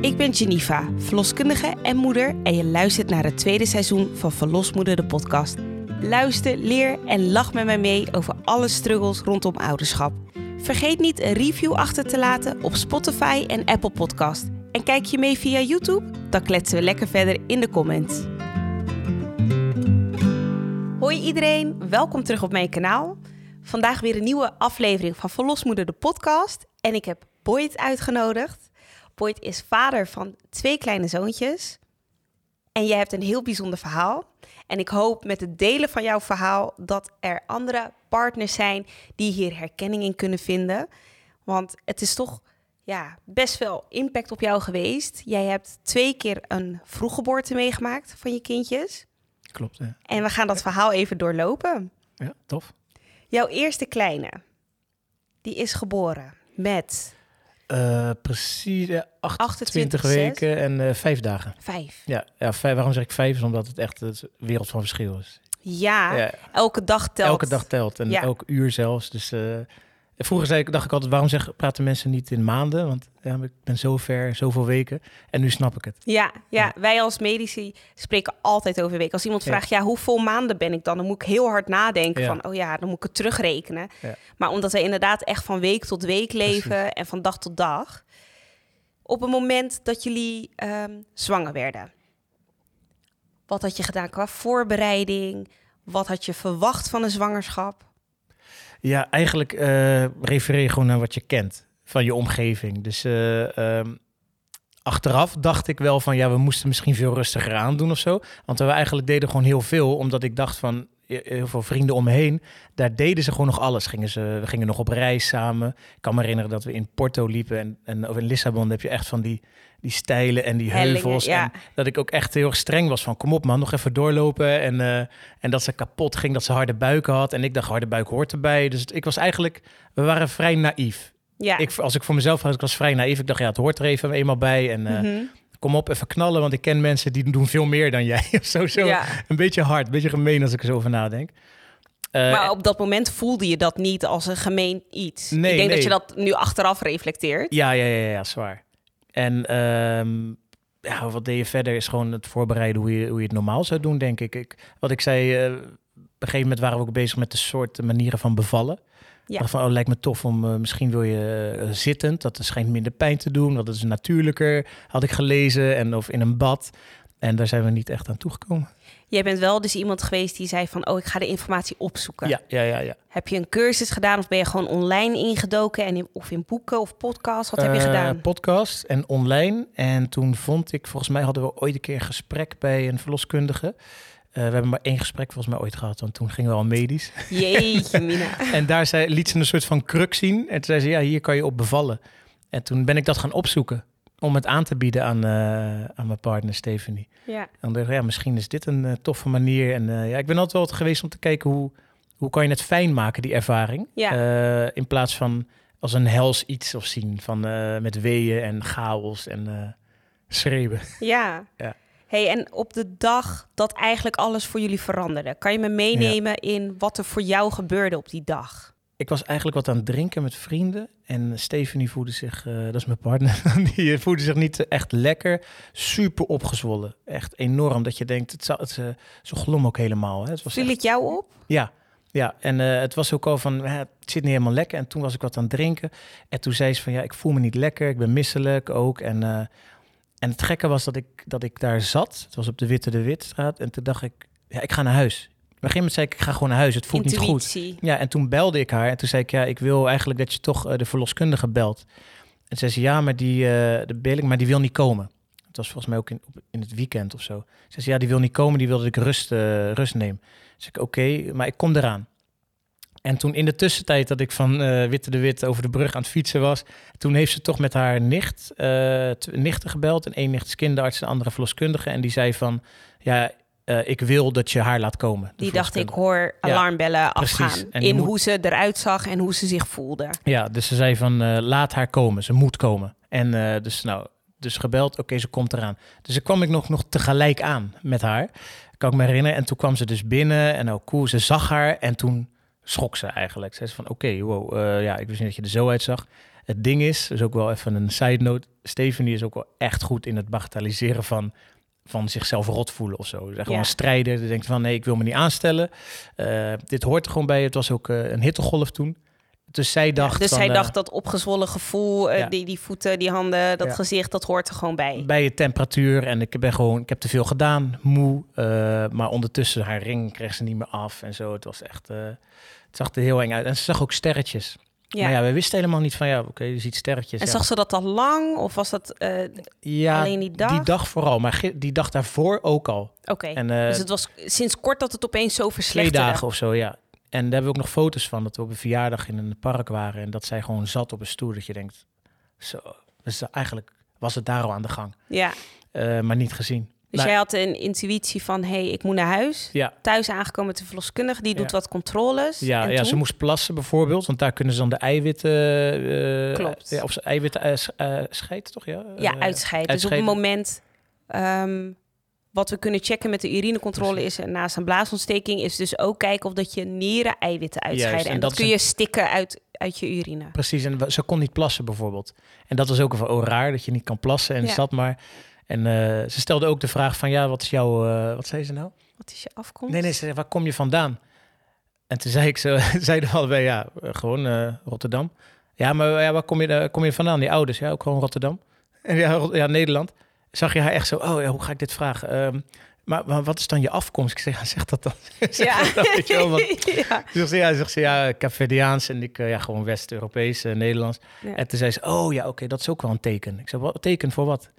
Ik ben Geneva, verloskundige en moeder en je luistert naar het tweede seizoen van Verlosmoeder de podcast. Luister, leer en lach met mij mee over alle struggles rondom ouderschap. Vergeet niet een review achter te laten op Spotify en Apple Podcast. En kijk je mee via YouTube? Dan kletsen we lekker verder in de comments. Hoi iedereen, welkom terug op mijn kanaal. Vandaag weer een nieuwe aflevering van Verlosmoeder de podcast. En ik heb Boyd uitgenodigd. Boyd is vader van twee kleine zoontjes. En jij hebt een heel bijzonder verhaal. En ik hoop met het delen van jouw verhaal dat er andere partners zijn die hier herkenning in kunnen vinden. Want het is toch ja, best wel impact op jou geweest. Jij hebt twee keer een vroeggeboorte meegemaakt van je kindjes. Klopt, hè? En we gaan dat verhaal even doorlopen. Ja, tof. Jouw eerste kleine, die is geboren met Uh, precies eh, 28, 28, weken en eh, vijf dagen. vijf. Ja, ja vijf, waarom zeg ik vijf? Is omdat het echt een wereld van verschil is. Ja, Ja, elke dag telt. elke dag telt en Ja. elk uur zelfs. Dus vroeger zei ik, dacht ik altijd, waarom zeg, praten mensen niet in maanden? Want ja, ik ben zo ver, zoveel weken. En nu snap ik het. Ja, ja, wij als medici spreken altijd over weken. Als iemand vraagt, ja, hoeveel maanden ben ik dan? Dan moet ik heel hard nadenken Ja. van, oh ja, dan moet ik het terugrekenen. Ja. Maar omdat wij inderdaad echt van week tot week leven en van dag tot dag. Op het moment dat jullie ehm, zwanger werden, wat had je gedaan qua voorbereiding? Wat had je verwacht van een zwangerschap? Ja, eigenlijk eh, refereer je gewoon naar wat je kent van je omgeving. Dus eh, ehm, achteraf dacht ik wel van ja, we moesten misschien veel rustiger aandoen of zo. Want we eigenlijk deden gewoon heel veel, omdat ik dacht van heel veel vrienden om me heen, daar deden ze gewoon nog alles. Gingen ze, we gingen nog op reis samen. Ik kan me herinneren dat we in Porto liepen en, en of in Lissabon heb je echt van die, die stijlen en die Hellingen, heuvels. ja. En dat ik ook echt heel erg streng was van kom op man, nog even doorlopen. En, eh, en dat ze kapot ging, dat ze harde buiken had. En ik dacht harde buik hoort erbij. Dus ik was eigenlijk, we waren vrij naïef. Ja. Ik, als ik voor mezelf was, ik was vrij naïef. Ik dacht ja, het hoort er even eenmaal bij. En eh, Mhm. Kom op, even knallen, want ik ken mensen die doen veel meer dan jij. Of zo, zo. Ja. Een beetje hard, een beetje gemeen als ik er zo over nadenk. Eh, Maar op dat moment voelde je dat niet als een gemeen iets. Nee, ik denk dat je dat nu achteraf reflecteert. Ja, ja, ja, ja, zwaar. En ehm, ja, wat deed je verder is gewoon het voorbereiden hoe je, hoe je het normaal zou doen, denk ik. ik wat ik zei, eh, op een gegeven moment waren we ook bezig met de soort manieren van bevallen. Ja. Van, oh, lijkt me tof om, eh, misschien wil je eh, zittend, dat schijnt minder pijn te doen, dat is natuurlijker, had ik gelezen, en of in een bad. En daar zijn we niet echt aan toegekomen. Jij bent wel dus iemand geweest die zei van... oh, ik ga de informatie opzoeken. Ja, ja, ja, ja. Heb je een cursus gedaan of ben je gewoon online ingedoken? En in, of in boeken of podcasts? Wat heb je Eh, gedaan? Podcast en online. En toen vond ik, volgens mij hadden we ooit een keer een gesprek bij een verloskundige. Eh, we hebben maar één gesprek volgens mij ooit gehad, want toen gingen we al medisch. Jeetje, Mina. en daar zei, liet ze een soort van kruk zien. En toen zei ze, ja, hier kan je op bevallen. En toen ben ik dat gaan opzoeken om het aan te bieden aan, eh, aan mijn partner Stephanie. Ja. En dan dacht ja, misschien is dit een eh, toffe manier. En ja, ik ben altijd wel geweest om te kijken hoe, hoe kan je het fijn maken, die ervaring. Ja. In plaats van als een hels iets of zien van met weeën en chaos en schreeuwen. ja. Ja. Hey, en op de dag dat eigenlijk alles voor jullie veranderde... kan je me meenemen in wat er voor jou gebeurde op die dag? Ik was eigenlijk wat aan het drinken met vrienden. En Stephanie voelde zich, eh, dat is mijn partner, die voelde zich niet echt lekker. Super opgezwollen. Echt enorm. Dat je denkt, het, zou, het, eh, ze glom ook helemaal. Hè. Het was Viel echt- het jou op? Ja, ja. en eh, het was ook al van, het zit niet helemaal lekker. En toen was ik wat aan het drinken. En toen zei ze van, ja, ik voel me niet lekker. Ik ben misselijk ook. En, en het gekke was dat ik, dat ik daar zat. Het was op de Witte de Witstraat. En toen dacht ik, ja, ik ga naar huis. Op een gegeven moment zei ik, ik ga gewoon naar huis. Het voelt niet goed. Ja, en toen belde ik haar. En toen zei ik, ja, ik wil eigenlijk dat je toch eh, de verloskundige belt. En zei ze, ja, maar die, eh de maar die wil niet komen. Het was volgens mij ook in, op- in het weekend of zo. Ze zei, ja, die wil niet komen, die wil dat ik rust, eh, rust neem. Dus ik, oké, maar ik kom eraan. En toen in de tussentijd dat ik van eh, Witte de Wit over de brug aan het fietsen was, toen heeft ze toch met haar nicht, eh, nichten gebeld. En één nicht is kinderarts, en de andere verloskundige. En die zei van, ja, eh, ik wil dat je haar laat komen. Die dacht, ik hoor alarmbellen precies. afgaan. In moet- hoe ze eruit zag en hoe ze zich voelde. Ja, dus ze zei van laat haar komen, ze moet komen. En dus nou, dus gebeld, oké, ze komt eraan. Dus dan kwam ik nog, nog tegelijk aan met haar, kan ik me herinneren. En toen kwam ze dus binnen en ook cool, ze zag haar en toen schrok ze eigenlijk. Zei ze van, oké, wow, eh, ja, ik wist niet dat je er zo uitzag. Het ding is, dus ook wel even een side note, Stephanie is ook wel echt goed in het bagatelliseren van, van zichzelf rot voelen of zo. Echt gewoon Ja. een strijder, die denkt van, nee, ik wil me niet aanstellen. Eh, dit hoort er gewoon bij. Het was ook eh, een hittegolf toen. Dus zij dacht dus van, eh, dacht dat opgezwollen gevoel, eh, Ja. die, die voeten, die handen, dat Ja. gezicht, dat hoort er gewoon bij. bij je temperatuur en ik ben gewoon, ik heb te veel gedaan, moe. eh, maar ondertussen haar ring kreeg ze niet meer af en zo. Het was echt, het zag er heel eng uit. En ze zag ook sterretjes. Ja. Maar ja, we wisten helemaal niet van, ja, oké, je ziet sterretjes. en ja. zag ze dat al lang of was dat ja, alleen die dag? die dag vooral, maar die dag daarvoor ook al. Oké, En eh, dus het was sinds kort dat het opeens zo twee verslechterde. dagen of zo, ja. En daar hebben we ook nog foto's van, dat we op een verjaardag in een park waren en dat zij gewoon zat op een stoel, dat je denkt, zo, dus eigenlijk was het daar al aan de gang, Ja, Eh, maar niet gezien. dus Nou, jij had een intuïtie van, hé, hey, ik moet naar huis. Ja, Thuis aangekomen met de verloskundige, die doet Ja. wat controles. Ja, ja toen? ze moest plassen bijvoorbeeld, want daar kunnen ze dan de eiwitten... eh, Klopt. Ja, of ze eiwitten eh, eh, scheiden, toch? Ja, Ja, Eh, uitscheiden. Dus op het moment... ehm, wat we kunnen checken met de urinecontrole is... eh, naast een blaasontsteking... is dus ook kijken of dat je nieren eiwitten uitscheiden. Juist, en en, dat kun een- je stikken uit, uit je urine. Precies, en ze kon niet plassen bijvoorbeeld. En dat was ook van, oh raar dat je niet kan plassen. En Ja. zat maar... En eh, ze stelde ook de vraag van, ja, wat is jouw... eh, wat zei ze nou? Wat is je afkomst? Nee, nee, ze zei, waar kom je vandaan? En toen zei ik zo, zeiden we allebei, ja, gewoon Rotterdam. Ja, maar ja, waar kom je, kom je vandaan? Die ouders, ja, ook gewoon Rotterdam. En ja, ja, Nederland. Zag je haar echt zo, oh ja, hoe ga ik dit vragen? Ehm, maar, maar wat is dan je afkomst? Ik zeg, ja, zeg dat dan. Zeg Ja. dat dan, weet je wel, want- ja. Zegt ze, ja, zegt ze, ja, en ik, eh, ja, gewoon West-Europees, eh, Nederlands. Ja. En toen zei ze, oh ja, oké, dat is ook wel een teken. Ik zei, wat teken voor wat?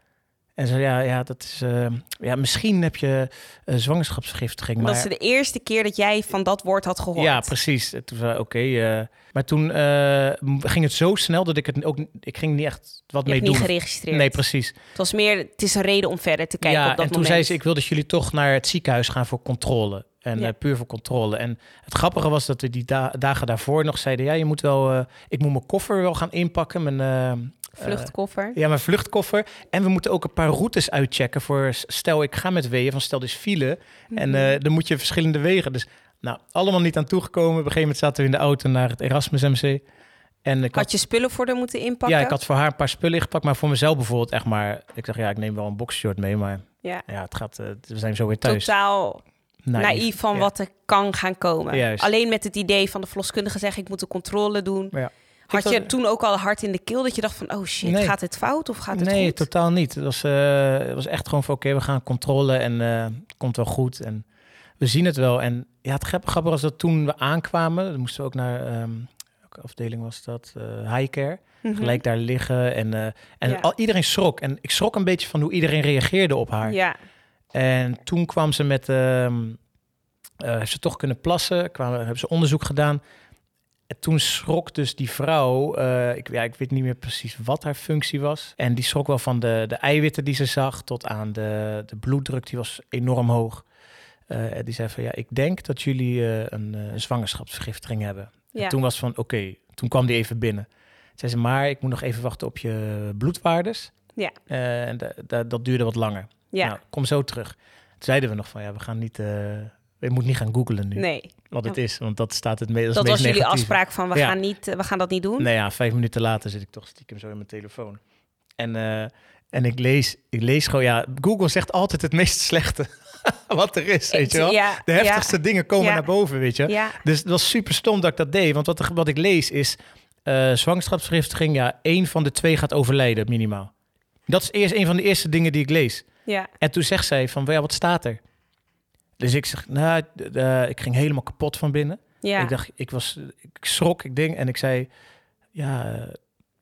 En ze zei, ja, ja, dat is, eh, ja, misschien heb je eh, zwangerschapsvergiftiging, maar... Dat is de eerste keer dat jij van dat woord had gehoord. Ja, precies. En Toen zei ik, oké. eh, maar toen eh, ging het zo snel dat ik het ook... Ik ging niet echt wat Je mee hebt niet doen. geregistreerd. Nee, precies. Het was meer, het is een reden om verder te kijken ja, op dat en toen zei ze, ik wil dat jullie toch naar het ziekenhuis gaan voor controle. En Ja. eh, puur voor controle. En het grappige was dat we die da- dagen daarvoor nog zeiden... Ja, je moet wel... eh, ik moet mijn koffer wel gaan inpakken. Mijn, eh, eh, Vluchtkoffer. ja, mijn vluchtkoffer. En we moeten ook een paar routes uitchecken voor... Stel, ik ga met weeën, van stel dus file. En Mhm. eh, dan moet je verschillende wegen. Dus nou, allemaal niet aan toegekomen. Op een gegeven moment zaten we in de auto naar het Erasmus MC. En ik had, Had je spullen voor haar moeten inpakken? ja, ik had voor haar een paar spullen ingepakt. Maar voor mezelf bijvoorbeeld echt maar... Ik dacht, ja, ik neem wel een boxshort mee. Maar Ja. ja, het gaat, eh, we zijn zo weer thuis. Totaal Naïef. naïef van Ja. wat er kan gaan komen. Juist. Alleen met het idee van de verloskundige zeggen, ik moet een controle doen. Ja. Had je toen ook al hard in de keel dat je dacht van, oh shit, Nee. gaat het fout of gaat het nee, goed? totaal niet. Het was, eh, het was echt gewoon van, oké, we gaan controle en eh, het komt wel goed. En we zien het wel. En ja, het grappige was dat toen we aankwamen, dan moesten we ook naar, ehm, welke afdeling was dat? Eh high care. Mhm. Gelijk daar liggen. En, en Ja. al, iedereen schrok. En ik schrok een beetje van hoe iedereen reageerde op haar. Ja, En toen kwam ze met, eh, heeft ze toch kunnen plassen, kwamen, hebben ze onderzoek gedaan. En toen schrok dus die vrouw, eh, ik, ja, ik weet niet meer precies wat haar functie was. En die schrok wel van de, de eiwitten die ze zag tot aan de, de bloeddruk, die was enorm hoog. En die zei van ja, ik denk dat jullie eh, een eh, zwangerschapsvergiftiging hebben. ja. En toen was van oké, toen kwam die even binnen. Zei ze, maar ik moet nog even wachten op je bloedwaardes. Ja. En da- da- dat duurde wat langer. ja. Nou, kom zo terug. Toen zeiden we nog van ja, we gaan niet, eh je moet niet gaan googlen nu. nee, Wat het is, want dat staat het me- dat was meest jullie afspraak van, we, gaan niet, eh, we gaan dat niet doen. Nou ja, vijf minuten later zit ik toch stiekem zo in mijn telefoon. En, eh, en ik, lees, ik lees gewoon, ja, Google zegt altijd het meest slechte wat er is, weet je wel. Ja, De heftigste dingen komen Ja. naar boven, weet je. Dus het was super stom dat ik dat deed. Want wat, er- wat ik lees is, eh zwangerschapsvergiftiging, ja, één van de twee gaat overlijden, minimaal. Dat is eerst een van de eerste dingen die ik lees. ja. En toen zegt zij van, ja, wat staat er? Dus ik zeg, nou, eh, ik ging helemaal kapot van binnen. ja. Ik dacht, ik was, ik schrok, ik denk, en ik zei, ja,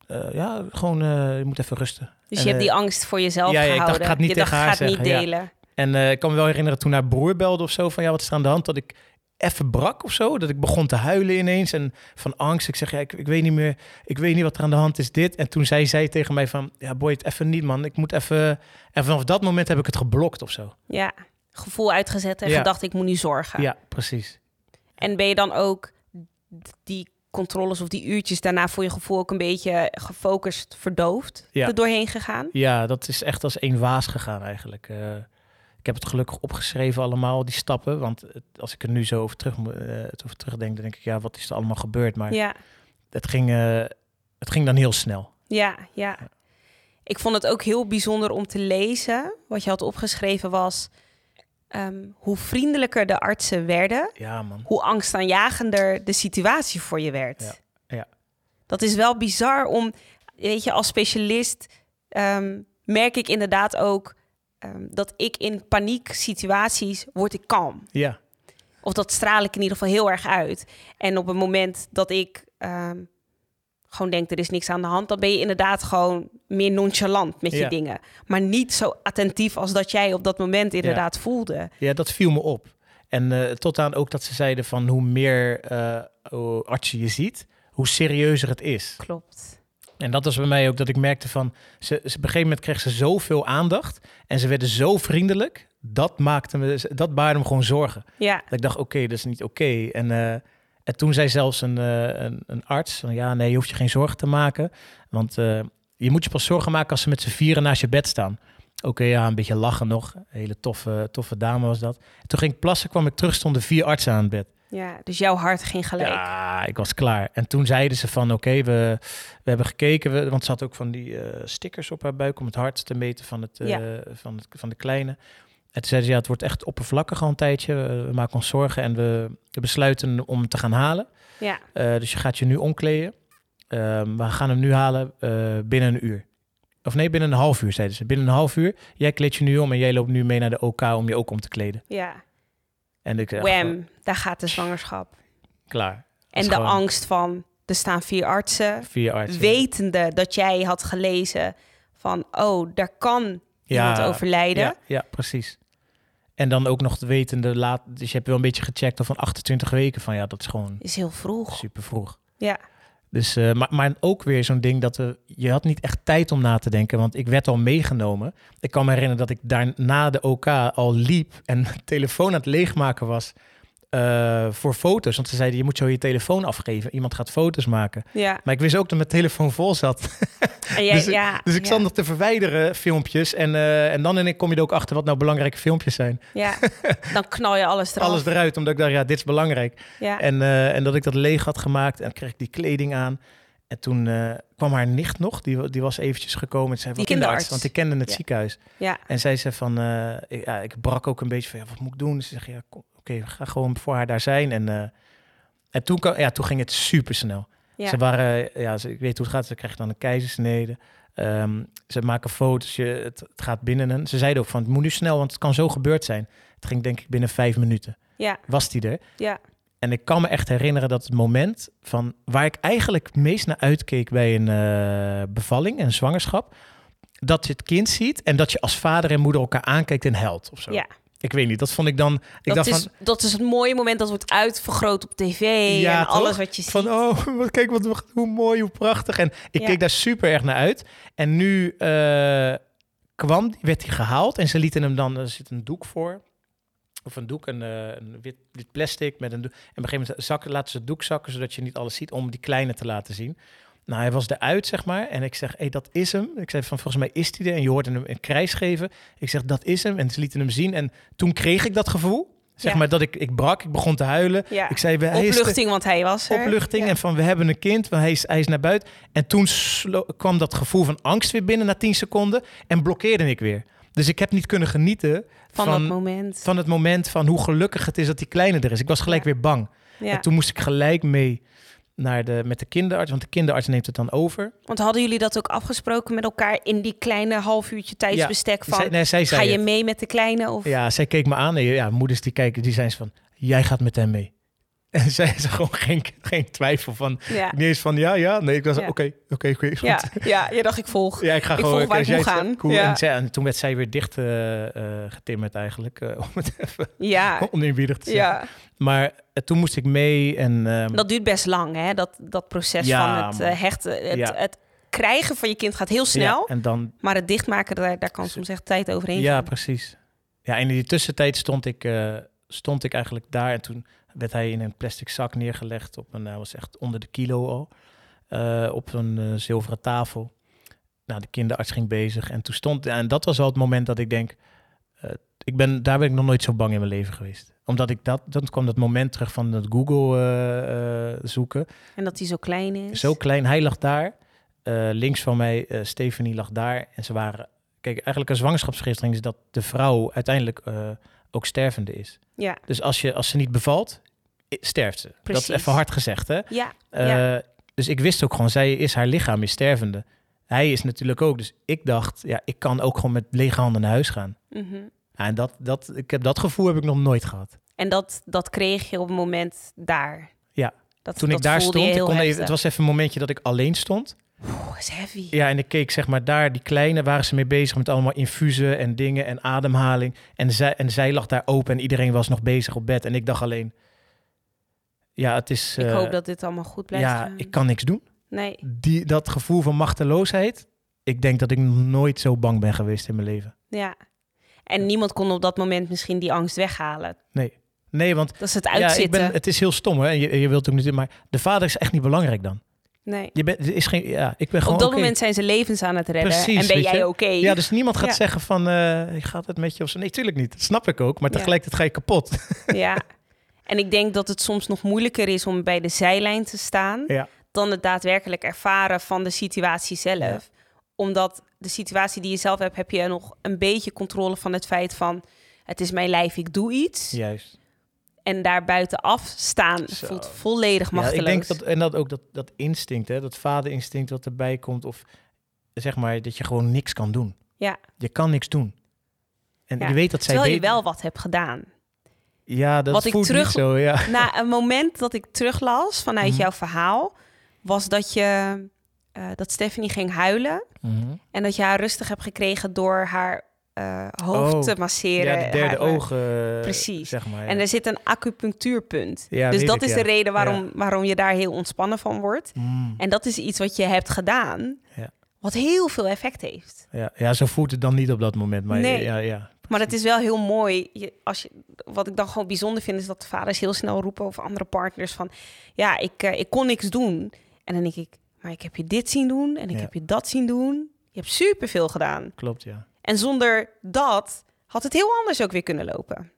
eh, ja, gewoon, je moet even rusten. Dus En, je hebt die angst voor jezelf ja, ja, ik dacht, gehouden. ik ga het niet je tegen dacht, haar ga het niet ja. delen. En ik kan me wel herinneren toen haar broer belde of zo, van ja, wat is er aan de hand? Dat ik even brak of zo, dat ik begon te huilen ineens en van angst. Ik zeg, ja, ik, ik weet niet meer, ik weet niet wat er aan de hand is, dit. En toen zei zij tegen mij van, ja, boy, het even niet, man. Ik moet even... En vanaf dat moment heb ik het geblokt of zo. Ja, gevoel uitgezet en Ja. gedacht, ik moet nu zorgen. Ja, precies. En ben je dan ook die controles of die uurtjes daarna voor je gevoel ook een beetje gefocust verdoofd Ja. er doorheen gegaan? Ja, dat is echt als één waas gegaan eigenlijk. Eh, Ik heb het gelukkig opgeschreven allemaal, die stappen. Want het- als ik er nu zo over, terug, eh, het over terugdenk, dan denk ik, ja, wat is er allemaal gebeurd? Maar Ja, het, ging, eh, het ging dan heel snel. ja, ja. Ik vond het ook heel bijzonder om te lezen. Wat je had opgeschreven was ehm, hoe vriendelijker de artsen werden, Ja, man. hoe angstaanjagender de situatie voor je werd. Ja, ja. Dat is wel bizar om, weet je, als specialist ehm, merk ik inderdaad ook ehm, dat ik in panieksituaties word ik kalm. Ja, Of dat straal ik in ieder geval heel erg uit. En op het moment dat ik gewoon denk er is niks aan de hand, dan ben je inderdaad gewoon meer nonchalant met je Ja. dingen. Maar niet zo attentief als dat jij op dat moment inderdaad voelde. ja, dat viel me op. En eh, tot aan ook dat ze zeiden van hoe meer eh, oh, artsen je ziet, hoe serieuzer het is. Klopt. En dat was bij mij ook dat ik merkte van, ze, ze, op een gegeven moment kreeg ze zoveel aandacht en ze werden zo vriendelijk, dat maakte me, dat baarde me gewoon zorgen. Ja, Dat ik dacht, oké, dat is niet oké. En, eh, en toen zei zelfs een, eh, een, een arts, van, ja, nee, je hoeft je geen zorgen te maken, want eh, je moet je pas zorgen maken als ze met z'n vieren naast je bed staan. Oké, ja, een beetje lachen nog. Een hele toffe, toffe dame was dat. toen ging ik plassen, kwam ik terug, stonden vier artsen aan het bed. ja, dus jouw hart ging gelijk. Ja, ik was klaar. En toen zeiden ze van, oké, we, we hebben gekeken. We, want ze had ook van die eh, stickers op haar buik om het hart te meten van, het, Ja. van, het, van de kleine. En toen zeiden ze, ja, het wordt echt oppervlakkig al een tijdje. We, maken ons zorgen en we, besluiten om te gaan halen. Ja, Eh, dus je gaat je nu omkleden. Ehm, we gaan hem nu halen eh, binnen een uur. Of nee, binnen een half uur, zeiden ze. Binnen een half uur. Jij kleed je nu om en jij loopt nu mee naar de OK om je ook om te kleden. ja. En ik gewoon, Wham, daar gaat de zwangerschap. klaar. En de gewoon- angst van, er staan vier artsen, Vier artsen. wetende dat jij had gelezen van, oh, daar kan iemand overlijden. Ja, ja, precies. En dan ook nog wetende laat. Dus je hebt wel een beetje gecheckt of van 28 weken van ja, dat is gewoon Is heel vroeg. super vroeg. Ja, Dus, eh, maar, maar ook weer zo'n ding dat we, je had niet echt tijd om na te denken, want ik werd al meegenomen. Ik kan me herinneren dat ik daar na de OK al liep en mijn telefoon aan het leegmaken was eh, voor foto's. Want ze zeiden, je moet zo je telefoon afgeven. Iemand gaat foto's maken. ja. Maar ik wist ook dat mijn telefoon vol zat. En jij, Dus ik- ja, Dus ik ja, zat nog te verwijderen filmpjes. En, eh, en dan en ik kom je er ook achter wat nou belangrijke filmpjes zijn. Ja, dan knal je alles eraf. Alles eruit, omdat ik dacht, ja, dit is belangrijk. Ja, En, eh, en dat ik dat leeg had gemaakt en kreeg ik die kleding aan. En toen kwam haar nicht nog, die, die was eventjes gekomen. En zei, Die kinderarts, want ik kende het Ja. ziekenhuis. ja, En zij zei van, ik, ja, ik brak ook een beetje van, ja, wat moet ik doen? Ze zegt, ja, kom, oké, ga gewoon voor haar daar zijn. En, eh, en toen, kan- ja, toen ging het super snel. ja. Ze waren, ja, ze, ik weet hoe het gaat. Ze krijgen dan een keizersnede. Ehm, ze maken foto's. Je, het, het gaat binnen. Een, ze zeiden ook van, het moet nu snel, want het kan zo gebeurd zijn. Het ging denk ik binnen vijf minuten. ja, Was die er? ja, En ik kan me echt herinneren dat het moment van waar ik eigenlijk het meest naar uitkeek bij een eh, bevalling, een zwangerschap, dat je het kind ziet en dat je als vader en moeder elkaar aankijkt en helpt of zo. ja. Ik weet niet, dat vond ik dan. Ik Dat dacht is, van, dat is het mooie moment dat wordt uitvergroot op tv Ja, en alles wat je ziet. van oh, wat, kijk wat, hoe mooi, hoe prachtig. En ik Ja. keek daar super erg naar uit. En nu eh, kwam, die- werd hij gehaald en ze lieten hem dan, er zit een doek voor. Of een doek, een, eh, een wit, wit plastic met een doek. En op een gegeven moment zakken, laten ze het doek zakken, zodat je niet alles ziet, om die kleine te laten zien. Nou, hij was eruit, zeg maar. En ik zeg, hé, dat is hem. Ik zei van, volgens mij is hij er. En je hoorde hem een krijs geven. Ik zeg, dat is hem. En ze lieten hem zien. En toen kreeg ik dat gevoel. Zeg Ja. maar dat ik, ik brak, ik begon te huilen. ja. Ik zei, hij is Opluchting, want hij was er. opluchting Ja. en van we hebben een kind, want hij is, hij is naar buiten. En toen kwam dat gevoel van angst weer binnen na 10 seconden en blokkeerde ik weer. Dus ik heb niet kunnen genieten van, van, dat moment. van het moment van hoe gelukkig het is dat die kleine er is. Ik was gelijk weer bang. En toen moest ik gelijk mee naar de, met de kinderarts, want de kinderarts neemt het dan over. Want hadden jullie dat ook afgesproken met elkaar in die kleine half uurtje tijdsbestek van... Zij, nee, zij ga je het. mee met de kleine? Of... Ja, zij keek me aan. En ja, moeders die kijken, die zijn van, jij gaat met hem mee. En zij is gewoon geen, geen twijfel van, ja. niet eens van ja, ja. Nee, ik was oké, oké, oké. Ja, ja, je dacht ik volg. Ja, ik ga Ik gewoon. volg waar ik moet gaan. Cool. Ja. En, zij- en toen werd zij weer dicht eh, eh, getimmerd eigenlijk. eh, om het even Ja, oneerbiedig te zeggen. ja. Maar toen moest ik mee en... ehm, dat duurt best lang, hè? Dat, dat proces Ja, van het hechten. Het, Ja. het krijgen van je kind gaat heel snel. Ja, en dan... Maar het dichtmaken, daar, daar kan soms echt tijd overheen Ja, gaan. precies. Ja, en in die tussentijd stond ik, stond ik eigenlijk daar. En toen werd hij in een plastic zak neergelegd. Op een, hij was echt onder de kilo al. eh, op een eh, zilveren tafel. Nou, de kinderarts ging bezig. En toen stond... En dat was al het moment dat ik denk... eh, ik ben, daar ben ik nog nooit zo bang in mijn leven geweest. Omdat ik dat, dan kwam dat moment terug van het Google eh, eh, zoeken. En dat hij zo klein is. Zo klein, hij lag daar. Eh, links van mij, eh Stephanie lag daar. En ze waren, kijk, eigenlijk een zwangerschapsvergiftiging is dat de vrouw uiteindelijk eh, ook stervende is. Ja, Dus als, je, als ze niet bevalt, sterft ze. Dat Precies. is even hard gezegd, hè? ja, Eh, Ja. Dus ik wist ook gewoon, zij is haar lichaam is stervende. Hij is natuurlijk ook. Dus ik dacht, ja, ik kan ook gewoon met lege handen naar huis gaan. mhm. Ja, en dat, dat, ik heb dat gevoel heb ik nog nooit gehad. En dat, dat kreeg je op het moment daar. Ja. Dat, Toen dat ik daar stond, ik kon even, het was even een momentje dat ik alleen stond. Oeh, is heavy. Ja, en ik keek zeg maar daar, die kleine, waren ze mee bezig met allemaal infusen en dingen en ademhaling. En zij, en zij lag daar open en iedereen was nog bezig op bed. En ik dacht alleen, ja, het is... Ik eh, hoop dat dit allemaal goed blijft Ja, gaan. ik kan niks doen. Nee, Die, dat gevoel van machteloosheid, ik denk dat ik nooit zo bang ben geweest in mijn leven. ja. En niemand kon op dat moment misschien die angst weghalen. Nee. Nee, want Dat is het ja, ik uitzitten. ben, het is heel stom, hè. Je, je wilt ook niet, maar de vader is echt niet belangrijk dan. Nee. Je bent, is geen, ja, ik ben gewoon Op dat moment zijn ze levens aan het redden. Precies, en ben jij oké? Ja, dus niemand gaat Ja. zeggen van, eh, gaat het met je of zo. Nee, tuurlijk niet. Dat snap ik ook. Maar tegelijkertijd ga je kapot. Ja. En ik denk dat het soms nog moeilijker is om bij de zijlijn te staan... Ja. dan het daadwerkelijk ervaren van de situatie zelf. Omdat de situatie die je zelf hebt... heb je nog een beetje controle van het feit van... het is mijn lijf, ik doe iets. Juist. En daar buitenaf staan Zo. voelt volledig Ja, machteloos. ik denk dat, en dat ook dat, dat instinct, hè, dat vaderinstinct wat erbij komt. Of zeg maar, dat je gewoon niks kan doen. Ja. Je kan niks doen. En Ja, je weet dat zij Terwijl je wel wat hebt gedaan. Ja, dat Wat ik voelt terug- niet zo, ja. Na een moment dat ik teruglas vanuit Mhm. jouw verhaal... was dat je... eh, dat Stephanie ging huilen... Mhm. En dat je haar rustig hebt gekregen door haar eh, hoofd Oh, te masseren. Ja, de derde oog, eh, Precies. zeg maar. ja. En er zit een acupunctuurpunt. Ja, dus dat ik, is de reden waarom, waarom je daar heel ontspannen van wordt. Mm, En dat is iets wat je hebt gedaan, Ja. wat heel veel effect heeft. ja, ja, zo voelt het dan niet op dat moment. Maar Nee. ja, ja. Maar het is wel heel mooi. Je, als je, wat ik dan gewoon bijzonder vind, is dat de vaders heel snel roepen over andere partners van... Ja, ik, eh, ik kon niks doen. En dan denk ik, maar ik heb je dit zien doen en ik Ja. heb je dat zien doen. Je hebt superveel gedaan. Klopt, ja. En zonder dat had het heel anders ook weer kunnen lopen.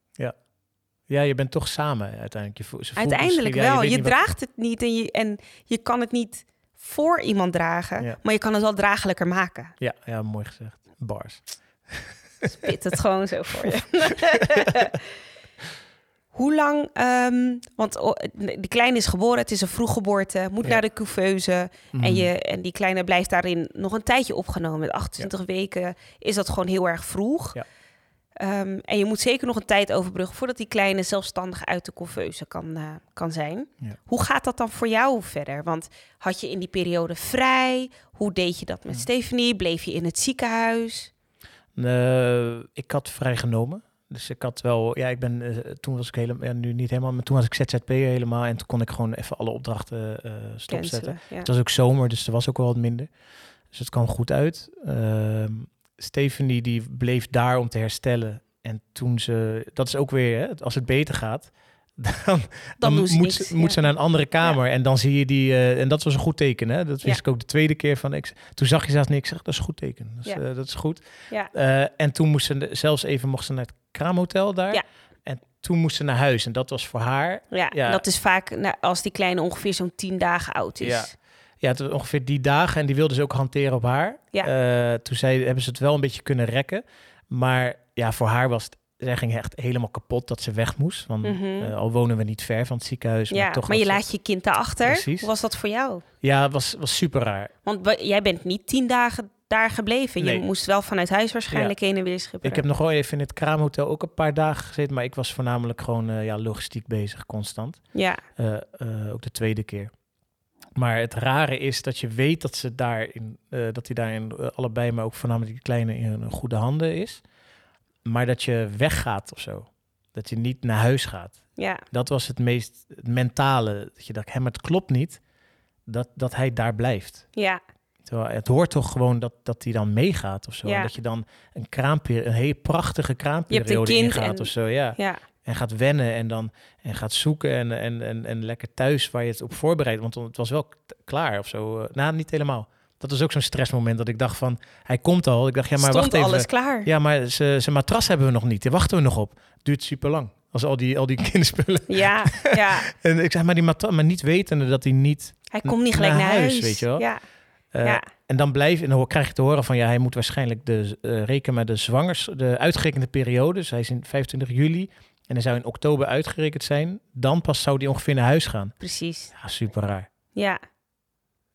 Ja, je bent toch samen uiteindelijk. Je voelt, ze Uiteindelijk ja, wel. je wat- draagt het niet en je, en je kan het niet voor iemand dragen, Ja. maar je kan het wel draaglijker maken. Ja, ja, mooi gezegd. Bars. Spit het gewoon zo voor je. Hoe lang, ehm, want oh, die kleine is geboren, het is een vroeggeboorte, moet Ja. naar de couveuse. En, Mhm. je, en die kleine blijft daarin nog een tijdje opgenomen. Met 28 weken is dat gewoon heel erg vroeg. Ja. Ehm, en je moet zeker nog een tijd overbruggen voordat die kleine zelfstandig uit de couveuse kan, eh, kan zijn. Hoe gaat dat dan voor jou verder? Want had je in die periode vrij? Hoe deed je dat met. Stephanie? Bleef je in het ziekenhuis? Ik had vrijgenomen. Dus ik had wel, ja, ik ben, eh, toen was ik helemaal, ja, nu niet helemaal, maar toen was ik ZZP'er helemaal. En toen kon ik gewoon even alle opdrachten eh stopzetten. Cancelen, ja. Het was ook zomer, dus er was ook wel wat minder. Dus het kwam goed uit. Ehm Stephanie die bleef daar om te herstellen. En toen ze, dat is ook weer, hè, als het beter gaat, dan, dan, ze moet, niks, ze, moet ja. ze naar een andere kamer. En dan zie je die, eh, en dat was een goed teken. Hè? Dat wist Ja. ik ook de tweede keer van. Ik, toen zag je zelfs niks. Ik zeg, dat is een goed teken. Dus, dat is goed. Ja. En toen moest ze zelfs even mocht ze naar het kraamhotel daar. Ja. En toen moest ze naar huis. En dat was voor haar Ja, Ja. dat is vaak nou, als die kleine ongeveer zo'n tien dagen oud is. Ja. Ja, het was ongeveer die dagen. En die wilden ze ook hanteren op haar. Ja. Eh, toen zei, hebben ze het wel een beetje kunnen rekken. Maar ja, voor haar was het... Zij ging echt helemaal kapot dat ze weg moest. Want Mhm. eh, al wonen we niet ver van het ziekenhuis. Ja, maar toch maar je ze- laat je kind daarachter. Precies. Hoe was dat voor jou? Ja, het was, was super raar. Want wa- jij bent niet tien dagen daar gebleven. Nee. Je moest wel vanuit huis waarschijnlijk heen en weer schipperen. Ik heb nog wel even in het kraamhotel ook een paar dagen gezeten. Maar ik was voornamelijk gewoon eh, ja, logistiek bezig, constant. Ja, Eh, eh, ook de tweede keer. Maar het rare is dat je weet dat ze daarin, dat hij daarin allebei, maar ook voornamelijk die kleine in goede handen is. Maar dat je weggaat of zo. Dat je niet naar huis gaat. ja, Dat was het meest mentale. Dat je dacht, hè, maar het klopt niet dat, dat hij daar blijft. ja, het hoort toch gewoon dat, dat hij dan meegaat of zo. Ja. En dat je dan een kraamperiode, een hele prachtige kraamperiode ingaat en- of zo. Ja. ja. En gaat wennen en dan en gaat zoeken en, en, en, en lekker thuis waar je het op voorbereidt. Want het was wel klaar of zo. Eh, Nou, niet helemaal. Dat was ook zo'n stressmoment dat ik dacht van, hij komt al. Ik dacht, ja, maar Stond wacht even. alles klaar. Ja, maar zijn matras hebben we nog niet. Daar wachten we nog op. Duurt super lang. Als al die, al die kinderspullen. Ja, ja. En ik zeg, maar die matras, maar niet wetende dat hij niet. Hij komt niet gelijk Naar naar, huis, huis, weet je wel. Ja, eh, ja. En dan blijf en dan krijg je te horen van ja, hij moet waarschijnlijk de eh rekenen met de zwangers, de uitgerekende periode. Dus hij is in 25 juli en hij zou in oktober uitgerekend zijn. Dan pas zou hij ongeveer naar huis gaan. precies. Ja, super raar. Ja.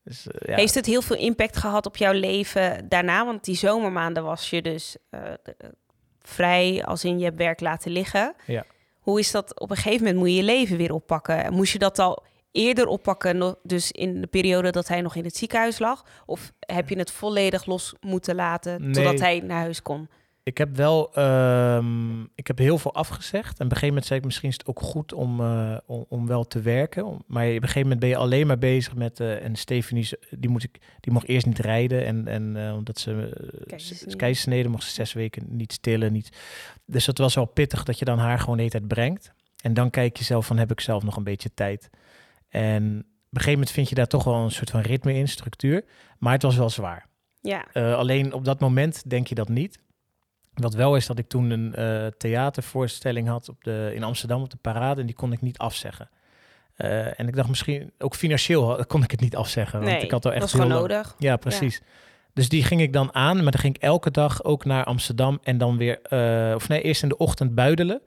Dus, eh, ja. Heeft het heel veel impact gehad op jouw leven daarna? Want die zomermaanden was je dus de- vrij, als in je hebt werk laten liggen. Ja. Hoe is dat? Op een gegeven moment moet je je leven weer oppakken. Moest je dat al eerder oppakken, dus in de periode dat hij nog in het ziekenhuis lag? Of heb je het volledig los moeten laten Nee. totdat hij naar huis kon? Ik heb wel, ehm, ik heb heel veel afgezegd. En op een gegeven moment zei ik, misschien is het ook goed om, eh, om, om wel te werken. Om- maar op een gegeven moment ben je alleen maar bezig met, eh, en Stephanie, is- die, moet ik, die mocht eerst niet rijden. En, en eh, omdat ze uh, keizersnede mocht ze zes weken niet stillen. Niet. Dus dat was wel pittig dat je dan haar gewoon de hele tijd brengt. En dan kijk je zelf van, heb ik zelf nog een beetje tijd? En op een gegeven moment vind je daar toch wel een soort van ritme in, structuur. Maar het was wel zwaar. Ja, Eh, alleen op dat moment denk je dat niet. Wat wel is dat ik toen een eh, theatervoorstelling had op de, in Amsterdam op de parade en die kon ik niet afzeggen. Eh, en ik dacht misschien, ook financieel kon ik het niet afzeggen. Want nee, ik had al echt dat was gewoon lang- nodig. Ja, precies. Dus die ging ik dan aan, maar dan ging ik elke dag ook naar Amsterdam en dan weer, of nee, eerst in de ochtend buidelen.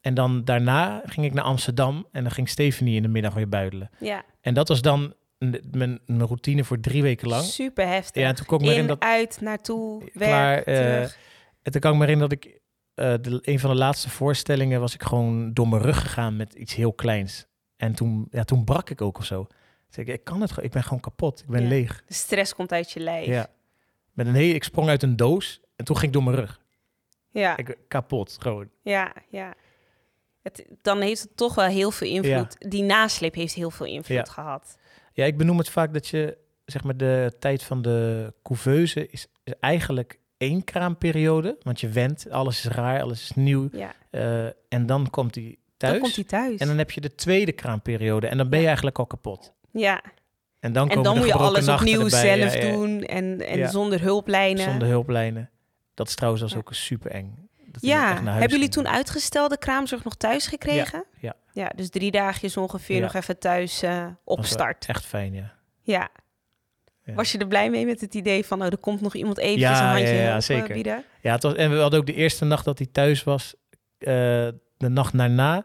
En dan daarna ging ik naar Amsterdam en dan ging Stephanie in de middag weer buidelen. Ja, En dat was dan mijn, mijn routine voor drie weken lang. super heftig. Ja, en toen kon ik me in, in dat uit, naartoe, werk, Klaar, terug. En toen kan ik me herinneren dat ik... eh, de, een van de laatste voorstellingen was ik gewoon door mijn rug gegaan met iets heel kleins. En toen, ja, toen brak ik ook of zo. Zei ik, ik kan het gewoon, ik ben gewoon kapot. Ik ben Ja. leeg. De stress komt uit je lijf. Ja. Met een hele, ik sprong uit een doos en toen ging ik door mijn rug. ja. Ik, kapot, gewoon. Ja, ja. Het, dan heeft het toch wel heel veel invloed. Die nasleep heeft heel veel invloed Ja. gehad. Ja, ik benoem het vaak dat je, zeg maar, de tijd van de couveuse is, is eigenlijk één kraamperiode. Want je went, alles is raar, alles is nieuw. Ja. Eh, en dan komt hij thuis. Dan komt hij thuis. En dan heb je de tweede kraamperiode en dan ben je eigenlijk al kapot. ja. En dan, En moet je alles opnieuw erbij. zelf doen en, en zonder hulplijnen. Zonder hulplijnen. Dat is trouwens was Ja. ook super eng. Dat ja, hebben jullie toen uitgestelde kraamzorg nog thuis gekregen? ja. Ja, dus drie dagjes ongeveer Ja. nog even thuis eh Was op wel start. Echt fijn, ja. Ja. Ja. Was je er blij mee met het idee van, oh, er komt nog iemand eventjes Ja, een handje ja, ja, zeker. bieden? Ja, het was, en we hadden ook de eerste nacht dat hij thuis was, eh, de nacht daarna,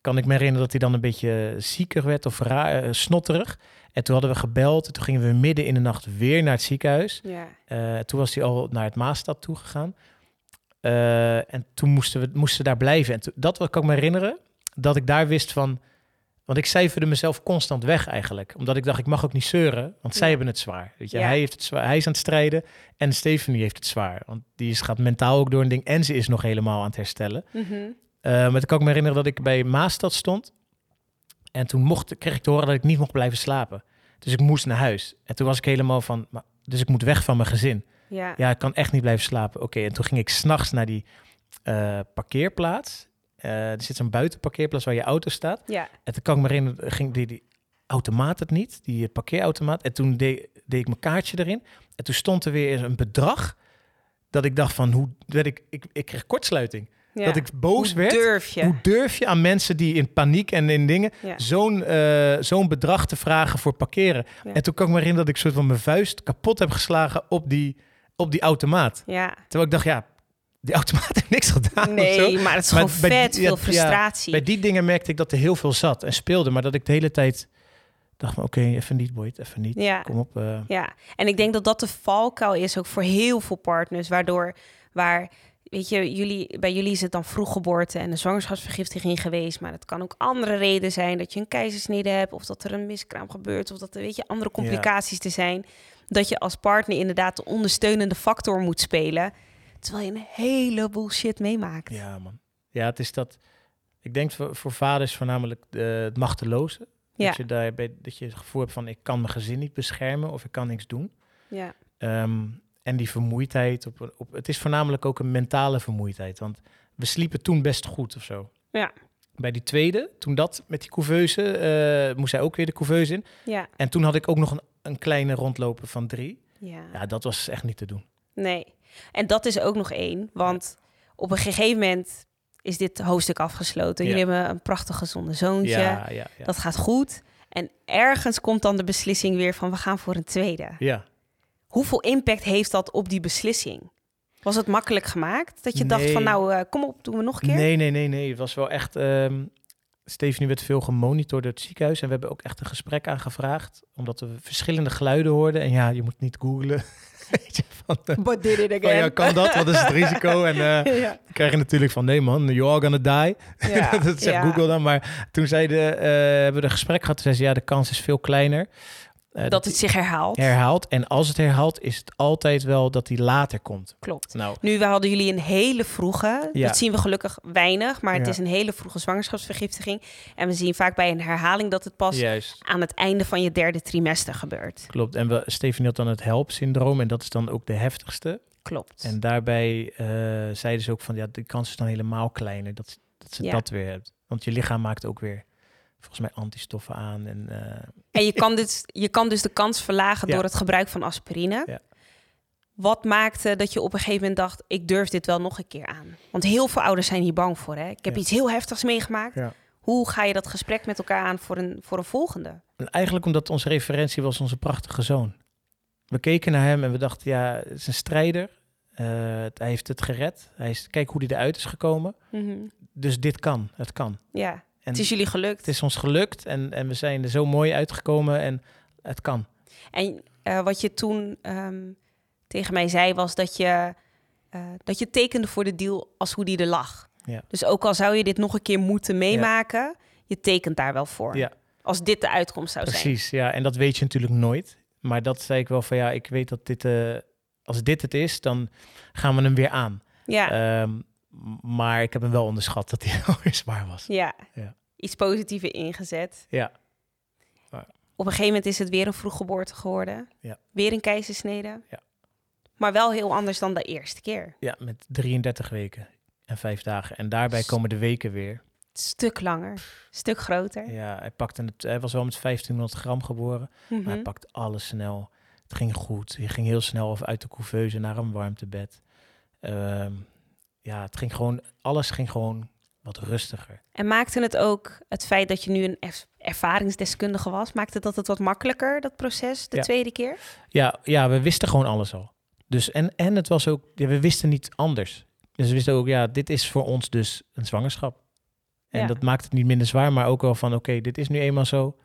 kan ik me herinneren dat hij dan een beetje zieker werd of raar, eh, snotterig. En toen hadden we gebeld en toen gingen we midden in de nacht weer naar het ziekenhuis. Ja. Eh, toen was hij al naar het Maastad toegegaan. Eh en toen moesten we moesten daar blijven. En toen- dat wat kan ik me herinneren, dat ik daar wist van... Want ik cijferde mezelf constant weg eigenlijk. Omdat ik dacht, ik mag ook niet zeuren, want zij Ja. hebben het zwaar. Weet je? Ja. Hij, heeft het zwaar. hij is aan het strijden en Stephanie heeft het zwaar. Want die is, gaat mentaal ook door een ding en ze is nog helemaal aan het herstellen. Mhm. Eh, maar toen kan ik me herinneren dat ik bij Maastad stond. En toen mocht, kreeg ik te horen dat ik niet mocht blijven slapen. Dus ik moest naar huis. En toen was ik helemaal van... Maar, dus ik moet weg van mijn gezin. Ja. Ja, ik kan echt niet blijven slapen. Oké, en toen ging ik s'nachts naar die eh, parkeerplaats. Eh, er zit zo'n buitenparkeerplaats waar je auto staat. ja. En toen kan ik me herinneren, ging die, die automaat het niet, die parkeerautomaat. En toen deed, deed ik mijn kaartje erin. En toen stond er weer een bedrag dat ik dacht van, hoe werd ik, ik, ik kreeg kortsluiting. ja. Dat ik boos Hoe werd. durf je? Hoe durf je aan mensen die in paniek en in dingen Ja. zo'n eh, zo'n bedrag te vragen voor parkeren? Ja. En toen kan ik me herinneren dat ik soort van mijn vuist kapot heb geslagen op die, op die automaat. Ja. Terwijl ik dacht, ja, die automaat heeft niks gedaan. Nee, maar het is Maar gewoon vet die- veel ja, frustratie. Bij die dingen merkte ik dat er heel veel zat en speelde, maar dat ik de hele tijd dacht, oké, even niet, Boyd, even niet. Ja. Kom op. eh. Ja, en ik denk dat dat de valkuil is ook voor heel veel partners, waardoor waar weet je, jullie, bij jullie is het dan vroeggeboorte en een zwangerschapsvergiftiging geweest, maar het kan ook andere reden zijn dat je een keizersnede hebt of dat er een miskraam gebeurt of dat er weet je andere complicaties te zijn, dat je als partner inderdaad de ondersteunende factor moet spelen, terwijl je een heleboel shit meemaakt. Ja, man. Ja, het is dat. Ik denk voor, voor vaders voornamelijk eh, het machteloze. Ja. Dat je daarbij dat je het gevoel hebt van ik kan mijn gezin niet beschermen of ik kan niks doen. Ja, Ehm, en die vermoeidheid. Op, op, het is voornamelijk ook een mentale vermoeidheid. Want we sliepen toen best goed of zo. Ja. Bij die tweede, toen dat met die couveuse, eh, moest hij ook weer de couveuse in. Ja, En toen had ik ook nog een, een kleine rondlopen van drie. ja. Ja, dat was echt niet te doen. Nee. En dat is ook nog één. Want op een gegeven moment is dit hoofdstuk afgesloten. Ja. Jullie hebben een prachtig gezonde zoontje. Ja. Dat gaat goed. En ergens komt dan de beslissing weer van we gaan voor een tweede. ja. Hoeveel impact heeft dat op die beslissing? Was het makkelijk gemaakt? Dat je dacht van nou, eh, kom op, doen we nog een keer? Nee, nee, nee, nee. Het was wel echt... ehm Stephanie werd veel gemonitord door het ziekenhuis. En we hebben ook echt een gesprek aangevraagd. Omdat we verschillende geluiden hoorden. En ja, je moet niet googlen. Van, eh, But did it van, again. ja, kan dat? Wat is het risico? En ja. dan krijg je natuurlijk van, nee man, you're all gonna die. Ja, dat zegt ja. Google dan. Maar toen zeiden, eh, hebben we een gesprek gehad. Toen zei ze, ja, de kans is veel kleiner. Eh, Dat het zich herhaalt. herhaalt. En als het herhaalt, is het altijd wel dat die later komt. Klopt. Nou, Nu, we hadden jullie een hele vroege, Ja. dat zien we gelukkig weinig, maar het Ja. is een hele vroege zwangerschapsvergiftiging. En we zien vaak bij een herhaling dat het pas juist. aan het einde van je derde trimester gebeurt. Klopt. En we, Stephanie had dan het HELP-syndroom. En dat is dan ook de heftigste. Klopt. En daarbij eh, zeiden ze ook van, ja, de kans is dan helemaal kleiner dat, dat ze Ja. dat weer hebt. Want je lichaam maakt ook weer, volgens mij, antistoffen aan. En, eh, En je kan, dit, je kan dus de kans verlagen Ja. door het gebruik van aspirine. Ja. Wat maakte dat je op een gegeven moment dacht, ik durf dit wel nog een keer aan? Want heel veel ouders zijn hier bang voor. Hè? Ik heb Ja. iets heel heftigs meegemaakt. Hoe ga je dat gesprek met elkaar aan voor een, voor een volgende? En eigenlijk omdat onze referentie was onze prachtige zoon. We keken naar hem en we dachten, ja, het is een strijder. Eh, hij heeft het gered. Hij is, kijk hoe hij eruit is gekomen. Mhm. Dus dit kan, het kan. Ja, En het is jullie gelukt. het is ons gelukt en, en we zijn er zo mooi uitgekomen en het kan. En eh, wat je toen ehm, tegen mij zei, was dat je, eh, dat je tekende voor de deal als hoe die er lag. Ja. Dus ook al zou je dit nog een keer moeten meemaken, je tekent daar wel voor. Ja. Als dit de uitkomst zou zijn. Precies, ja. En dat weet je natuurlijk nooit. Maar dat zei ik wel van, ja, ik weet dat dit, eh, als dit het is, dan gaan we hem weer aan. Ja, Ehm, maar ik heb hem wel onderschat dat hij alweer zwaar was. ja. ja. Iets positiever ingezet. Ja, Op een gegeven moment is het weer een vroeggeboorte geworden. Ja. Weer een keizersnede. Ja. Maar wel heel anders dan de eerste keer. ja, met 33 weken en vijf dagen. En daarbij komen de weken weer. Stuk langer, stuk groter. Ja, hij, pakte het, hij was wel met 1500 gram geboren, maar hij Mhm. pakte alles snel. Het ging goed. Hij ging heel snel of uit de couveuse naar een warmtebed. Ehm, ja, het ging gewoon, alles ging gewoon wat rustiger. En maakte het ook het feit dat je nu een erv- ervaringsdeskundige was, maakte dat het wat makkelijker, dat proces, de Ja. tweede keer? Ja, ja, we wisten gewoon alles al. Dus en, en het was ook, ja, we wisten niet anders. Dus we wisten ook, ja, dit is voor ons dus een zwangerschap. En Ja. dat maakt het niet minder zwaar, maar ook wel van, oké, dit is nu eenmaal zo.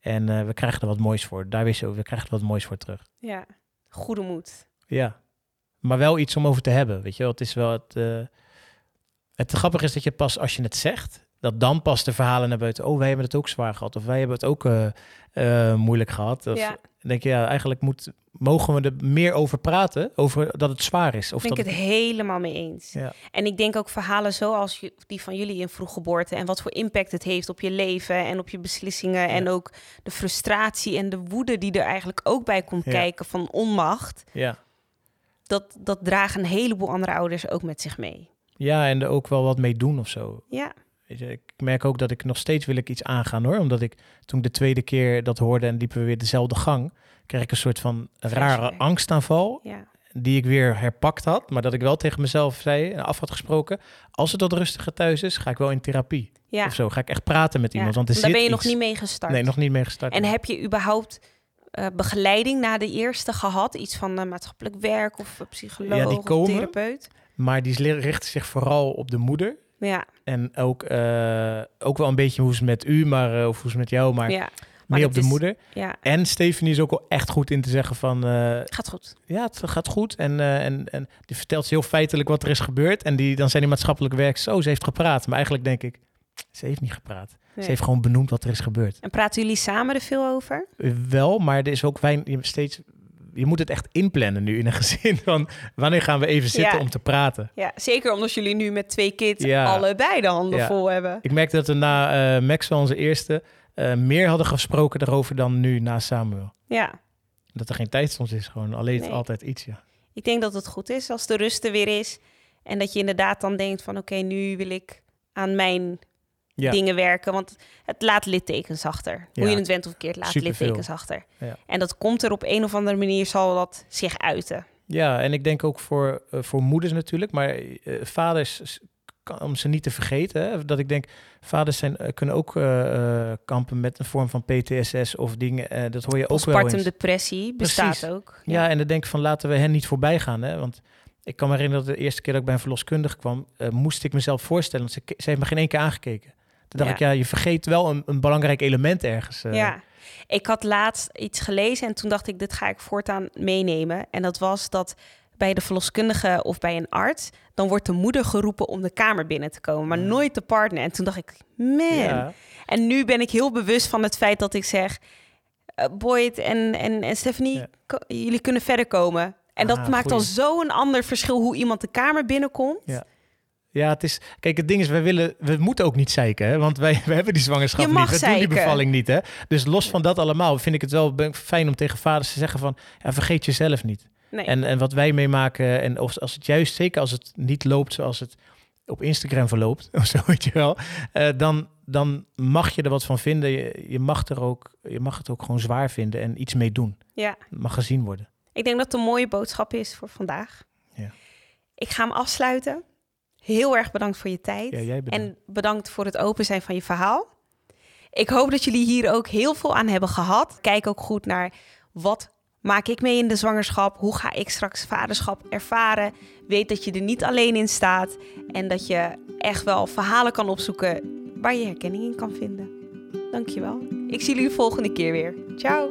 En eh, we krijgen er wat moois voor. Daar wist je ook, we krijgen er wat moois voor terug. Ja, goede moed. Ja, maar wel iets om over te hebben, weet je wel. Het is wel het... eh, het grappige is dat je pas als je het zegt, dat dan pas de verhalen naar buiten... Oh, wij hebben het ook zwaar gehad. Of wij hebben het ook eh, eh, moeilijk gehad. Of, Ja. Dan denk je, ja, eigenlijk moet, mogen we er meer over praten, over dat het zwaar is. Of ben ik dat het helemaal mee eens. Ja. En ik denk ook verhalen zoals die van jullie in vroeggeboorte en wat voor impact het heeft op je leven en op je beslissingen en ook de frustratie en de woede die er eigenlijk ook bij komt kijken van onmacht, ja. dat, dat dragen een heleboel andere ouders ook met zich mee. Ja, en er ook wel wat mee doen of zo. Ja, Weet je, ik merk ook dat ik nog steeds wil ik iets aangaan hoor. Omdat ik toen de tweede keer dat hoorde en liepen we weer dezelfde gang, kreeg ik een soort van rare Flashback. angstaanval. ja, die ik weer herpakt had, maar dat ik wel tegen mezelf zei en af had gesproken, als het wat rustiger thuis is, ga ik wel in therapie ja. of zo. Ga ik echt praten met ja. iemand, want er Daar zit ben je iets. nog niet mee gestart. Nee, nog niet mee gestart. En heb je überhaupt eh, begeleiding na de eerste gehad? Iets van eh, maatschappelijk werk of een psycholoog Ja, die of komen. therapeut? Maar die richt zich vooral op de moeder. Ja, En ook, eh, ook wel een beetje hoe het met u, maar, eh, of hoe het met jou, maar ja, maar meer op de is- moeder. ja. En Stephanie is ook wel echt goed in te zeggen van, eh, Gaat goed. ja, het gaat goed. En, en, en die vertelt ze heel feitelijk wat er is gebeurd. En die, dan zijn die maatschappelijke werkers, oh, ze heeft gepraat. Maar eigenlijk denk ik, ze heeft niet gepraat. Nee. Ze heeft gewoon benoemd wat er is gebeurd. En praten jullie samen er veel over? Wel, maar er is ook weinig, je, steeds, je moet het echt inplannen nu in een gezin. Van wanneer gaan we even zitten Ja. om te praten? Ja, zeker omdat jullie nu met twee kids Ja. allebei de handen Ja. vol hebben. Ik merkte dat we na eh Maxwell, onze eerste, eh, meer hadden gesproken daarover dan nu na Samuel. Ja, Dat er geen tijd soms is, gewoon alleen Nee. altijd iets, ja. ik denk dat het goed is als de rust er weer is. En dat je inderdaad dan denkt van oké, nu wil ik aan mijn Ja. dingen werken. Want het laat littekens achter. Hoe je het went of keert, laat Superveel. littekens achter. Ja. En dat komt er op een of andere manier, zal dat zich uiten. Ja, en ik denk ook voor, eh, voor moeders natuurlijk, maar eh, vaders, kan- om ze niet te vergeten, hè, dat ik denk, vaders zijn, eh, kunnen ook kampen met een vorm van PTSS of dingen, dat hoor je ook wel eens. depressie bestaat Precies. ook. Ja, en dan denk ik van laten we hen niet voorbij gaan, hè, want ik kan me herinneren dat de eerste keer dat ik bij een verloskundige kwam, moest ik mezelf voorstellen, want ze, ze heeft me geen één keer aangekeken. Toen dacht Ja. ik, ja, je vergeet wel een, een belangrijk element ergens. eh. Ja, ik had laatst iets gelezen en toen dacht ik, dit ga ik voortaan meenemen. En dat was dat bij de verloskundige of bij een arts, dan wordt de moeder geroepen om de kamer binnen te komen, maar Ja. nooit de partner. En toen dacht ik, man. Ja. En nu ben ik heel bewust van het feit dat ik zeg, eh, Boyd en, en, en Stephanie, Ja. jullie kunnen verder komen. En dat Ah, maakt al goeie. zo'n ander verschil hoe iemand de kamer binnenkomt. Ja. Ja, het is. Kijk, het ding is, wij willen, we moeten ook niet zeiken, hè? want wij, wij hebben die zwangerschap niet, we doen die zeiken. bevalling niet, hè? Dus los van dat allemaal, vind ik het wel fijn om tegen vaders te zeggen van, ja, vergeet jezelf niet. Nee. En, en wat wij meemaken, en of, als het juist, zeker als het niet loopt zoals het op Instagram verloopt, of zo, weet je wel, eh, dan, dan mag je er wat van vinden. Je, je, mag er ook, je mag het ook gewoon zwaar vinden en iets mee doen. ja. Het mag gezien worden. Ik denk dat het een mooie boodschap is voor vandaag. Ja. Ik ga hem afsluiten. Heel erg bedankt voor je tijd. Ja, jij bedankt. En bedankt voor het open zijn van je verhaal. Ik hoop dat jullie hier ook heel veel aan hebben gehad. Kijk ook goed naar wat maak ik mee in de zwangerschap? Hoe ga ik straks vaderschap ervaren? Weet dat je er niet alleen in staat en dat je echt wel verhalen kan opzoeken waar je herkenning in kan vinden. Dankjewel. Ik zie jullie de volgende keer weer. Ciao.